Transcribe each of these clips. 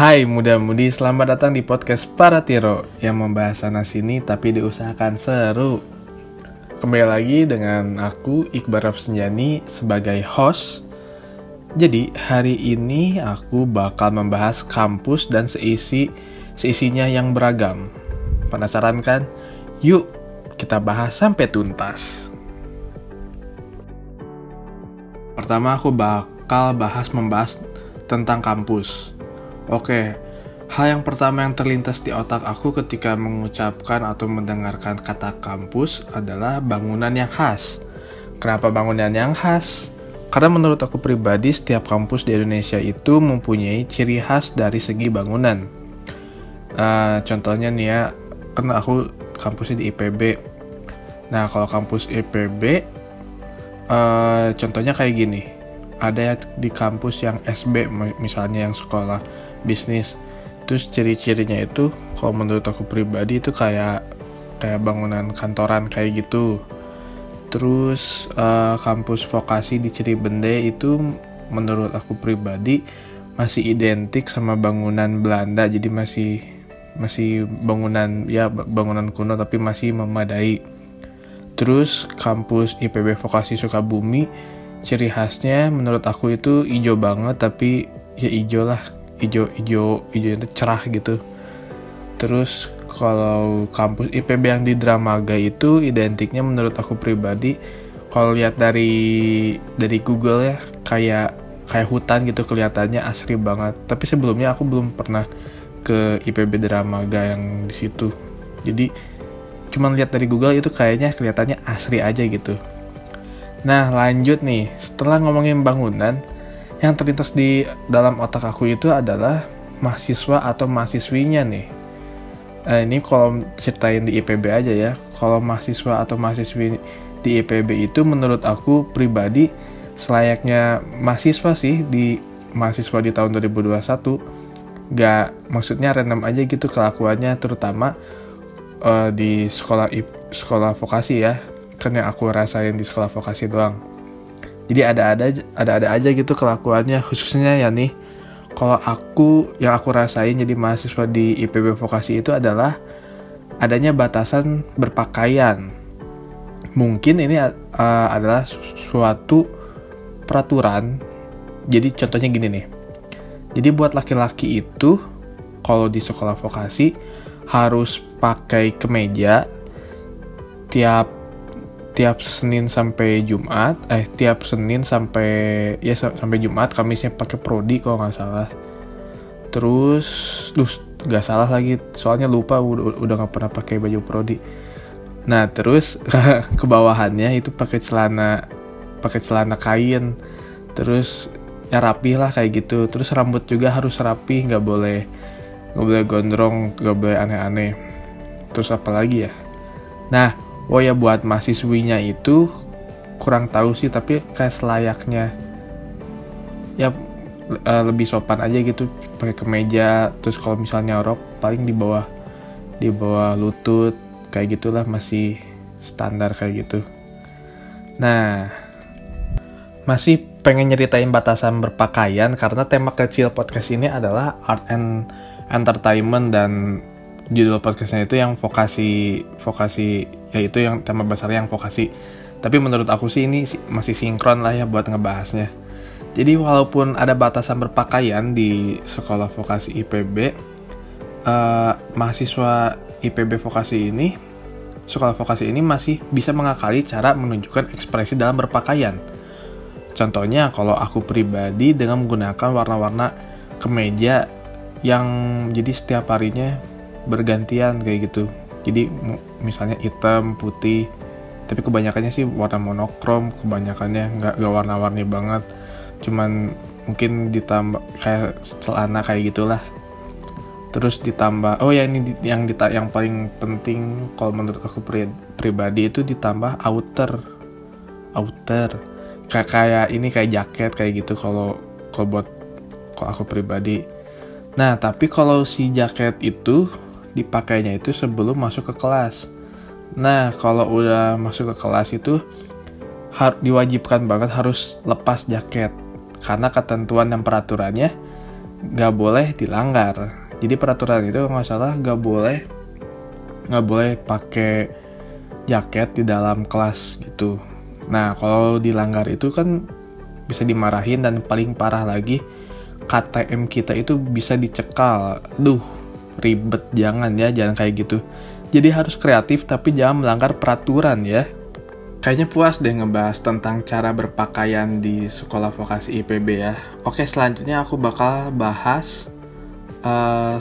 Hai muda-mudi, selamat datang di podcast Para Tiro yang membahas sana sini tapi diusahakan seru. Kembali lagi dengan aku Iqbal Rafsanjani sebagai host. Jadi hari ini aku bakal membahas kampus dan seisi seisinya yang beragam. Penasaran kan? Yuk kita bahas sampai tuntas. Pertama aku bakal bahas membahas tentang kampus. Oke, hal yang pertama yang terlintas di otak aku ketika mengucapkan atau mendengarkan kata kampus adalah bangunan yang khas. Kenapa bangunan yang khas? Karena menurut aku pribadi, setiap kampus di Indonesia itu mempunyai ciri khas dari segi bangunan. Uh, contohnya nih ya, kan aku kampusnya di IPB. Nah, kalau kampus IPB, uh, contohnya kayak gini. Ada di kampus yang SB, misalnya yang sekolah bisnis. Terus ciri-cirinya itu kalau menurut aku pribadi itu kayak kayak bangunan kantoran kayak gitu. Terus uh, kampus vokasi di Ciribende itu menurut aku pribadi masih identik sama bangunan Belanda. Jadi masih masih bangunan ya bangunan kuno tapi masih memadai. Terus kampus IPB Vokasi Sukabumi ciri khasnya menurut aku itu hijau banget tapi ya hijau lah hijau hijau itu cerah gitu. Terus kalau kampus IPB yang di Dramaga itu identiknya menurut aku pribadi kalau lihat dari dari Google ya kayak kayak hutan gitu kelihatannya asri banget. Tapi sebelumnya aku belum pernah ke IPB Dramaga yang di situ. Jadi cuman lihat dari Google itu kayaknya kelihatannya asri aja gitu. Nah lanjut nih. Setelah ngomongin bangunan yang terlintas di dalam otak aku itu adalah mahasiswa atau mahasiswinya nih. Eh, ini kalau ceritain di IPB aja ya. Kalau mahasiswa atau mahasiswi di IPB itu menurut aku pribadi selayaknya mahasiswa sih di mahasiswa di tahun 2021 gak maksudnya random aja gitu kelakuannya terutama uh, di sekolah sekolah vokasi ya kan yang aku rasain di sekolah vokasi doang jadi ada-ada ada-ada aja gitu kelakuannya khususnya ya nih kalau aku yang aku rasain jadi mahasiswa di IPB Vokasi itu adalah adanya batasan berpakaian. Mungkin ini uh, adalah suatu peraturan. Jadi contohnya gini nih jadi buat laki-laki itu kalau di sekolah vokasi harus pakai kemeja tiap tiap Senin sampai Jumat eh tiap Senin sampai ya sampai Jumat Kamisnya pakai prodi kalau nggak salah. Terus lu nggak salah lagi soalnya lupa udah udah nggak pernah pakai baju prodi. Nah terus ke bawahannya itu pakai celana pakai celana kain. Terus ya rapi lah kayak gitu. Terus rambut juga harus rapi nggak boleh nggak boleh gondrong nggak boleh aneh-aneh. Terus apa lagi ya? Nah oh ya buat mahasiswinya itu kurang tahu sih tapi kayak selayaknya. Ya uh, lebih sopan aja gitu pakai kemeja terus kalau misalnya rok paling di bawah di bawah lutut kayak gitulah masih standar kayak gitu. Nah masih pengen nyeritain batasan berpakaian karena tema kecil podcast ini adalah art and entertainment dan judul podcastnya itu yang vokasi vokasi yaitu yang tema besar yang vokasi tapi menurut aku sih ini masih sinkron lah ya buat ngebahasnya. Jadi walaupun ada batasan berpakaian di sekolah vokasi IPB eh, mahasiswa IPB vokasi ini sekolah vokasi ini masih bisa mengakali cara menunjukkan ekspresi dalam berpakaian. Contohnya kalau aku pribadi dengan menggunakan warna-warna kemeja yang jadi setiap harinya bergantian kayak gitu. Jadi misalnya hitam putih tapi kebanyakannya sih warna monokrom kebanyakannya nggak nggak warna-warni banget. Cuman mungkin ditambah kayak celana kayak gitulah. Terus ditambah oh ya ini yang dita yang paling penting kalau menurut aku pri, pribadi itu ditambah outer. Outer. Kayak kayak ini kayak jaket kayak gitu kalau kalau buat kalau aku pribadi. Nah tapi kalau si jaket itu dipakainya itu sebelum masuk ke kelas. Nah, kalau udah masuk ke kelas itu diwajibkan banget harus lepas jaket. Karena ketentuan dan peraturannya nggak boleh dilanggar. Jadi peraturan itu nggak salah nggak boleh nggak boleh pakai jaket di dalam kelas gitu. Nah kalau dilanggar itu kan bisa dimarahin dan paling parah lagi KTM kita itu bisa dicekal. Duh ribet jangan ya jangan kayak gitu. Jadi harus kreatif tapi jangan melanggar peraturan ya. Kayaknya puas deh ngebahas tentang cara berpakaian di sekolah vokasi IPB ya. Oke selanjutnya aku bakal bahas uh,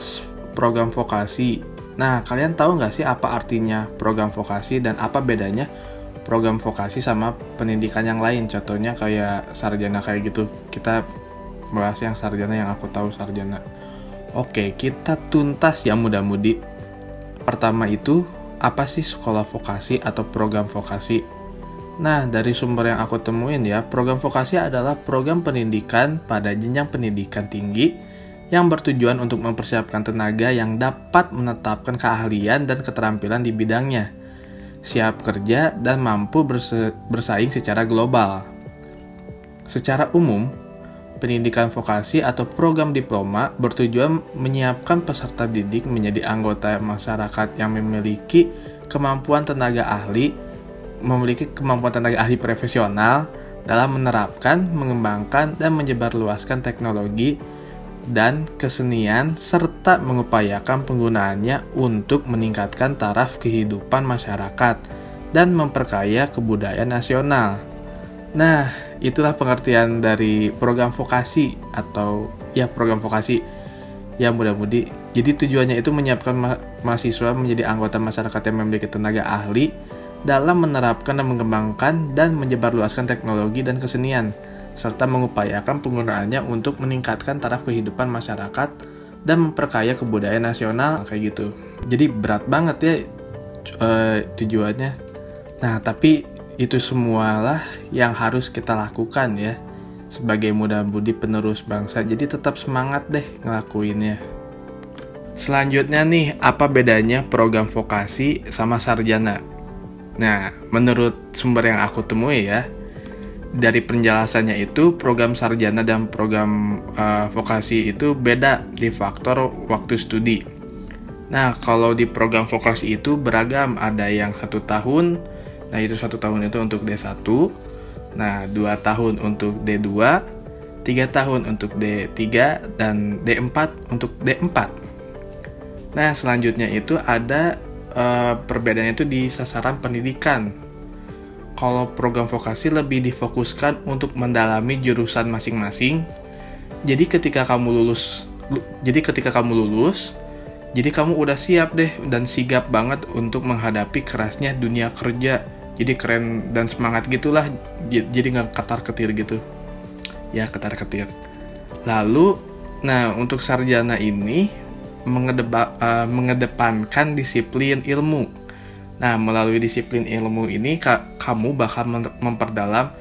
program vokasi. Nah kalian tahu nggak sih apa artinya program vokasi dan apa bedanya program vokasi sama pendidikan yang lain? Contohnya kayak sarjana kayak gitu. Kita bahas yang sarjana yang aku tahu sarjana Oke, kita tuntas ya muda-mudi. Pertama itu, apa sih sekolah vokasi atau program vokasi? Nah, dari sumber yang aku temuin ya, program vokasi adalah program pendidikan pada jenjang pendidikan tinggi yang bertujuan untuk mempersiapkan tenaga yang dapat menetapkan keahlian dan keterampilan di bidangnya, siap kerja dan mampu bersaing secara global. Secara umum, pendidikan vokasi atau program diploma bertujuan menyiapkan peserta didik menjadi anggota masyarakat yang memiliki kemampuan tenaga ahli, memiliki kemampuan tenaga ahli profesional dalam menerapkan, mengembangkan, dan menyebarluaskan teknologi dan kesenian serta mengupayakan penggunaannya untuk meningkatkan taraf kehidupan masyarakat dan memperkaya kebudayaan nasional. Nah, itulah pengertian dari program vokasi atau ya program vokasi ya mudah-mudi. Jadi tujuannya itu menyiapkan ma mahasiswa menjadi anggota masyarakat yang memiliki tenaga ahli dalam menerapkan dan mengembangkan dan menyebarluaskan teknologi dan kesenian serta mengupayakan penggunaannya untuk meningkatkan taraf kehidupan masyarakat dan memperkaya kebudayaan nasional kayak gitu. Jadi berat banget ya uh, tujuannya. Nah, tapi itu semualah yang harus kita lakukan ya sebagai muda-mudi penerus bangsa. Jadi tetap semangat deh ngelakuinnya. Selanjutnya nih, apa bedanya program vokasi sama sarjana? Nah, menurut sumber yang aku temui ya, dari penjelasannya itu program sarjana dan program uh, vokasi itu beda di faktor waktu studi. Nah, kalau di program vokasi itu beragam, ada yang satu tahun, Nah, itu satu tahun itu untuk D1. Nah, dua tahun untuk D2, tiga tahun untuk D3, dan D4 untuk D4. Nah, selanjutnya itu ada uh, perbedaannya itu di sasaran pendidikan. Kalau program vokasi lebih difokuskan untuk mendalami jurusan masing-masing. Jadi ketika kamu lulus, jadi ketika kamu lulus, jadi kamu udah siap deh dan sigap banget untuk menghadapi kerasnya dunia kerja jadi keren dan semangat gitulah jadi nggak ketar ketir gitu. Ya ketar ketir. Lalu nah untuk sarjana ini mengedeba, uh, mengedepankan disiplin ilmu. Nah melalui disiplin ilmu ini ka, kamu bakal memperdalam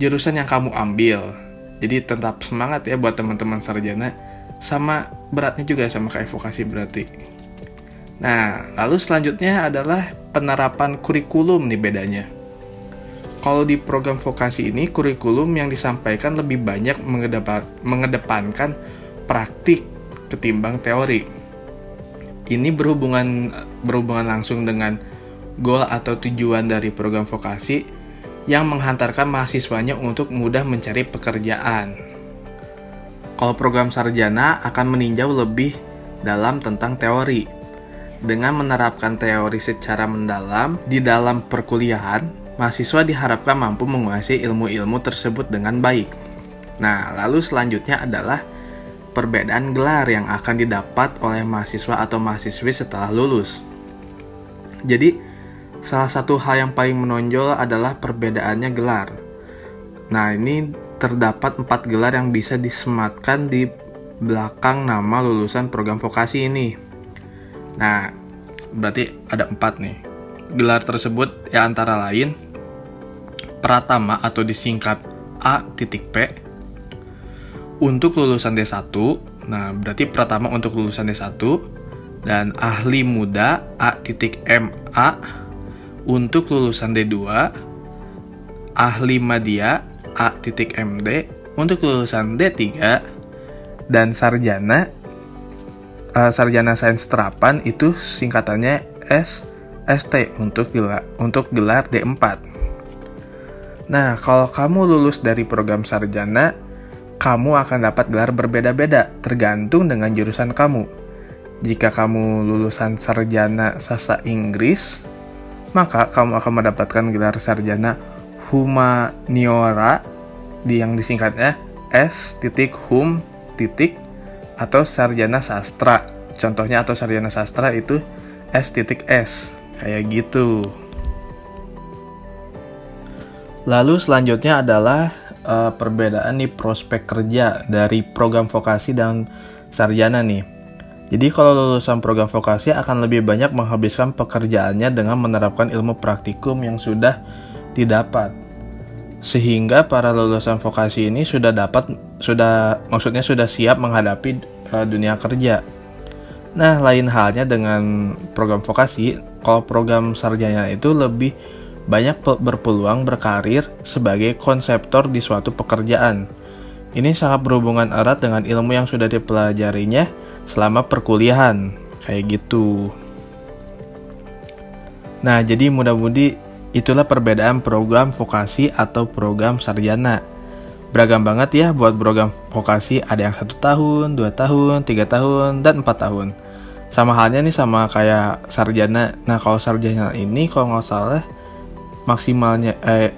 jurusan yang kamu ambil. Jadi tetap semangat ya buat teman-teman sarjana. Sama beratnya juga sama kayak vokasi berarti. Nah, lalu selanjutnya adalah penerapan kurikulum nih bedanya. Kalau di program vokasi ini, kurikulum yang disampaikan lebih banyak mengedepan, mengedepankan praktik ketimbang teori. Ini berhubungan berhubungan langsung dengan goal atau tujuan dari program vokasi yang menghantarkan mahasiswanya untuk mudah mencari pekerjaan. Kalau program sarjana akan meninjau lebih dalam tentang teori, dengan menerapkan teori secara mendalam di dalam perkuliahan, mahasiswa diharapkan mampu menguasai ilmu-ilmu tersebut dengan baik. Nah, lalu selanjutnya adalah perbedaan gelar yang akan didapat oleh mahasiswa atau mahasiswi setelah lulus. Jadi, salah satu hal yang paling menonjol adalah perbedaannya gelar. Nah, ini terdapat empat gelar yang bisa disematkan di belakang nama lulusan program vokasi ini. Nah, berarti ada empat nih. Gelar tersebut ya antara lain Pratama atau disingkat A titik P untuk lulusan D1. Nah, berarti Pratama untuk lulusan D1 dan ahli muda A titik MA untuk lulusan D2, ahli media A titik MD untuk lulusan D3 Dan sarjana uh, sarjana sains terapan itu singkatannya S ST untuk gelar untuk gelar D4. Nah, kalau kamu lulus dari program sarjana, kamu akan dapat gelar berbeda-beda tergantung dengan jurusan kamu. Jika kamu lulusan sarjana sastra Inggris, maka kamu akan mendapatkan gelar sarjana humaniora di yang disingkatnya S atau sarjana sastra. Contohnya atau sarjana sastra itu S titik S kayak gitu. Lalu selanjutnya adalah uh, perbedaan nih prospek kerja dari program vokasi dan sarjana nih. Jadi kalau lulusan program vokasi akan lebih banyak menghabiskan pekerjaannya dengan menerapkan ilmu praktikum yang sudah didapat sehingga para lulusan vokasi ini sudah dapat sudah maksudnya sudah siap menghadapi uh, dunia kerja. Nah, lain halnya dengan program vokasi, kalau program sarjana itu lebih banyak berpeluang berkarir sebagai konseptor di suatu pekerjaan. Ini sangat berhubungan erat dengan ilmu yang sudah dipelajarinya selama perkuliahan, kayak gitu. Nah, jadi mudah-mudi Itulah perbedaan program vokasi atau program sarjana. Beragam banget ya buat program vokasi ada yang satu tahun, dua tahun, tiga tahun, dan empat tahun. Sama halnya nih sama kayak sarjana. Nah kalau sarjana ini kalau nggak salah maksimalnya eh,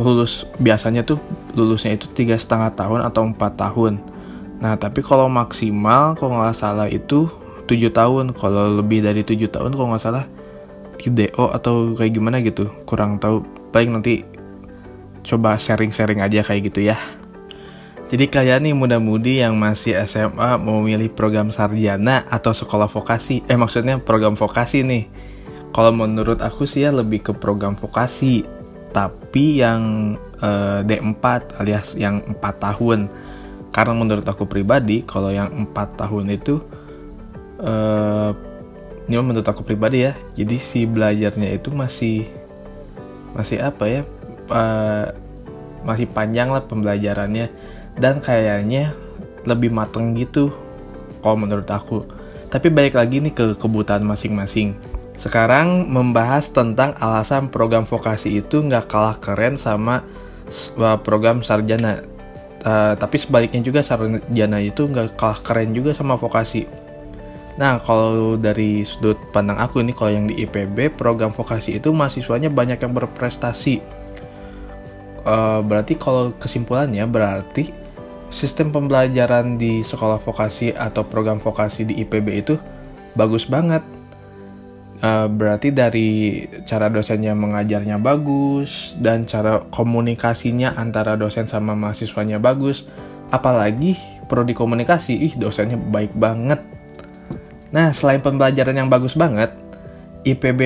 lulus biasanya tuh lulusnya itu tiga setengah tahun atau empat tahun. Nah tapi kalau maksimal kalau nggak salah itu tujuh tahun. Kalau lebih dari tujuh tahun kalau nggak salah DO atau kayak gimana gitu kurang tahu paling nanti coba sharing-sharing aja kayak gitu ya. Jadi kalian nih muda-mudi yang masih SMA mau milih program sarjana atau sekolah vokasi eh maksudnya program vokasi nih. Kalau menurut aku sih ya lebih ke program vokasi tapi yang eh, D4 alias yang 4 tahun. Karena menurut aku pribadi kalau yang 4 tahun itu eh, ini menurut aku pribadi ya. Jadi si belajarnya itu masih masih apa ya uh, masih panjang lah pembelajarannya. Dan kayaknya lebih mateng gitu kalau menurut aku. Tapi balik lagi nih ke kebutuhan masing-masing. Sekarang membahas tentang alasan program vokasi itu nggak kalah keren sama program sarjana. Uh, tapi sebaliknya juga sarjana itu nggak kalah keren juga sama vokasi. Nah, kalau dari sudut pandang aku ini, kalau yang di IPB, program vokasi itu mahasiswanya banyak yang berprestasi. Uh, berarti kalau kesimpulannya, berarti sistem pembelajaran di sekolah vokasi atau program vokasi di IPB itu bagus banget. Uh, berarti dari cara dosennya mengajarnya bagus, dan cara komunikasinya antara dosen sama mahasiswanya bagus. Apalagi prodi komunikasi, ih dosennya baik banget Nah, selain pembelajaran yang bagus banget, IPB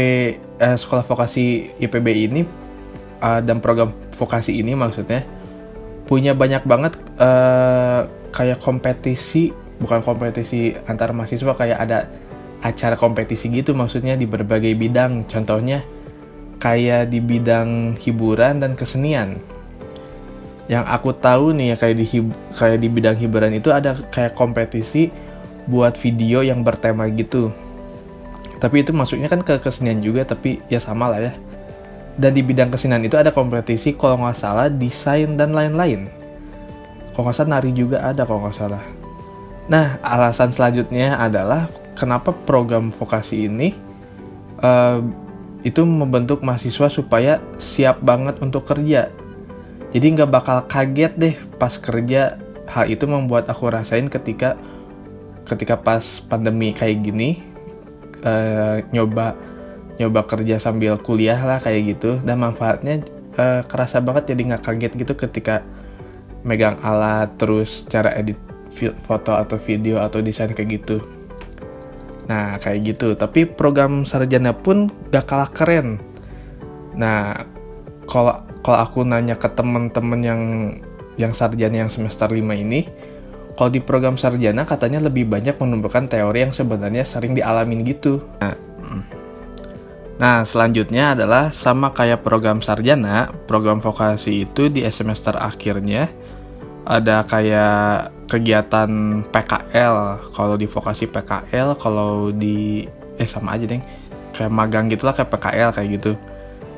eh, sekolah vokasi IPB ini uh, dan program vokasi ini maksudnya punya banyak banget uh, kayak kompetisi, bukan kompetisi antar mahasiswa kayak ada acara kompetisi gitu maksudnya di berbagai bidang. Contohnya kayak di bidang hiburan dan kesenian. Yang aku tahu nih ya kayak di kayak di bidang hiburan itu ada kayak kompetisi buat video yang bertema gitu tapi itu masuknya kan ke kesenian juga tapi ya sama lah ya dan di bidang kesenian itu ada kompetisi kalau nggak salah desain dan lain-lain. Kalau nggak salah nari juga ada kalau nggak salah. Nah alasan selanjutnya adalah kenapa program vokasi ini uh, itu membentuk mahasiswa supaya siap banget untuk kerja. Jadi nggak bakal kaget deh pas kerja. Hal itu membuat aku rasain ketika ketika pas pandemi kayak gini uh, nyoba nyoba kerja sambil kuliah lah kayak gitu dan manfaatnya uh, kerasa banget jadi nggak kaget gitu ketika megang alat terus cara edit foto atau video atau desain kayak gitu nah kayak gitu tapi program sarjana pun gak kalah keren nah kalau kalau aku nanya ke temen-temen yang yang sarjana yang semester 5 ini kalau di program sarjana katanya lebih banyak menumbuhkan teori yang sebenarnya sering dialamin gitu. Nah. Nah, selanjutnya adalah sama kayak program sarjana, program vokasi itu di semester akhirnya ada kayak kegiatan PKL kalau di vokasi PKL kalau di eh sama aja deh kayak magang gitulah kayak PKL kayak gitu.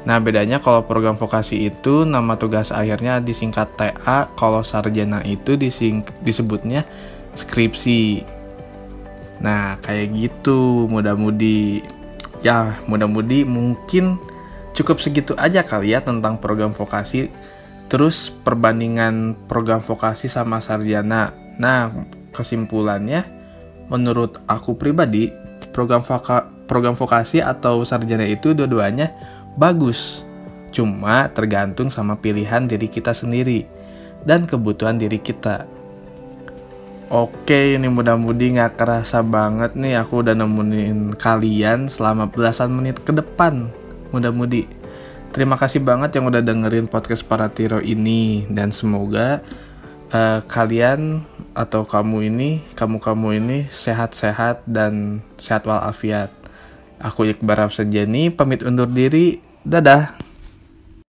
Nah bedanya kalau program vokasi itu nama tugas akhirnya disingkat TA kalau sarjana itu dising disebutnya skripsi. Nah kayak gitu mudah-mudi ya mudah-mudi mungkin cukup segitu aja kali ya tentang program vokasi. Terus perbandingan program vokasi sama sarjana. Nah kesimpulannya menurut aku pribadi program voka program vokasi atau sarjana itu dua-duanya bagus. Cuma tergantung sama pilihan diri kita sendiri dan kebutuhan diri kita Oke, ini mudah-mudi nggak kerasa banget nih aku udah nemenin kalian selama belasan menit ke depan. Mudah-mudi. Terima kasih banget yang udah dengerin podcast para tiro ini dan semoga uh, kalian atau kamu ini, kamu-kamu ini sehat-sehat dan sehat walafiat. Aku Iqbar Senjani pamit undur diri. Dadah.